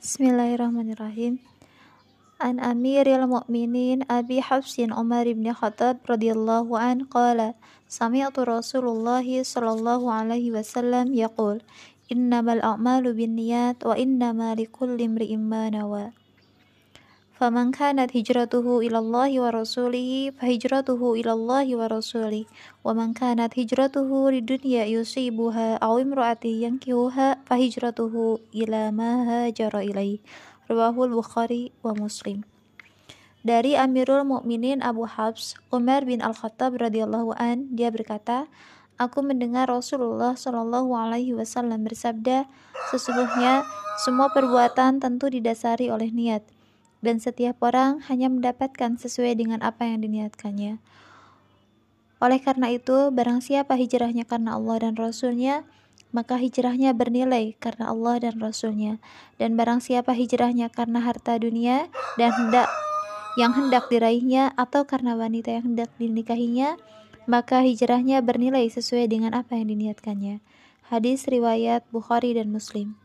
Bismillahirrahmanirrahim. An Amiril Mu'minin Abi Hafsin Umar bin Khattab radhiyallahu an qala Sami'tu Rasulullah sallallahu alaihi wasallam yaqul Innamal a'malu binniyat wa innama likulli imri'in ma nawa faman kanat hijratuhu ilallahi wa rasulihi fahijratuhu ilallahi wa rasulih wa man kanat hijratuhu lidunya yusibuha aw imra'ati yankihuha fahijratuhu ila ma hajara ilaih rawahul bukhari wa muslim. Dari Amirul Mukminin Abu Habs Umar bin Al-Khattab radhiyallahu an dia berkata aku mendengar Rasulullah Shallallahu Alaihi Wasallam bersabda, sesungguhnya semua perbuatan tentu didasari oleh niat dan setiap orang hanya mendapatkan sesuai dengan apa yang diniatkannya. Oleh karena itu, barang siapa hijrahnya karena Allah dan Rasulnya, maka hijrahnya bernilai karena Allah dan Rasulnya. Dan barang siapa hijrahnya karena harta dunia dan hendak yang hendak diraihnya atau karena wanita yang hendak dinikahinya, maka hijrahnya bernilai sesuai dengan apa yang diniatkannya. Hadis riwayat Bukhari dan Muslim.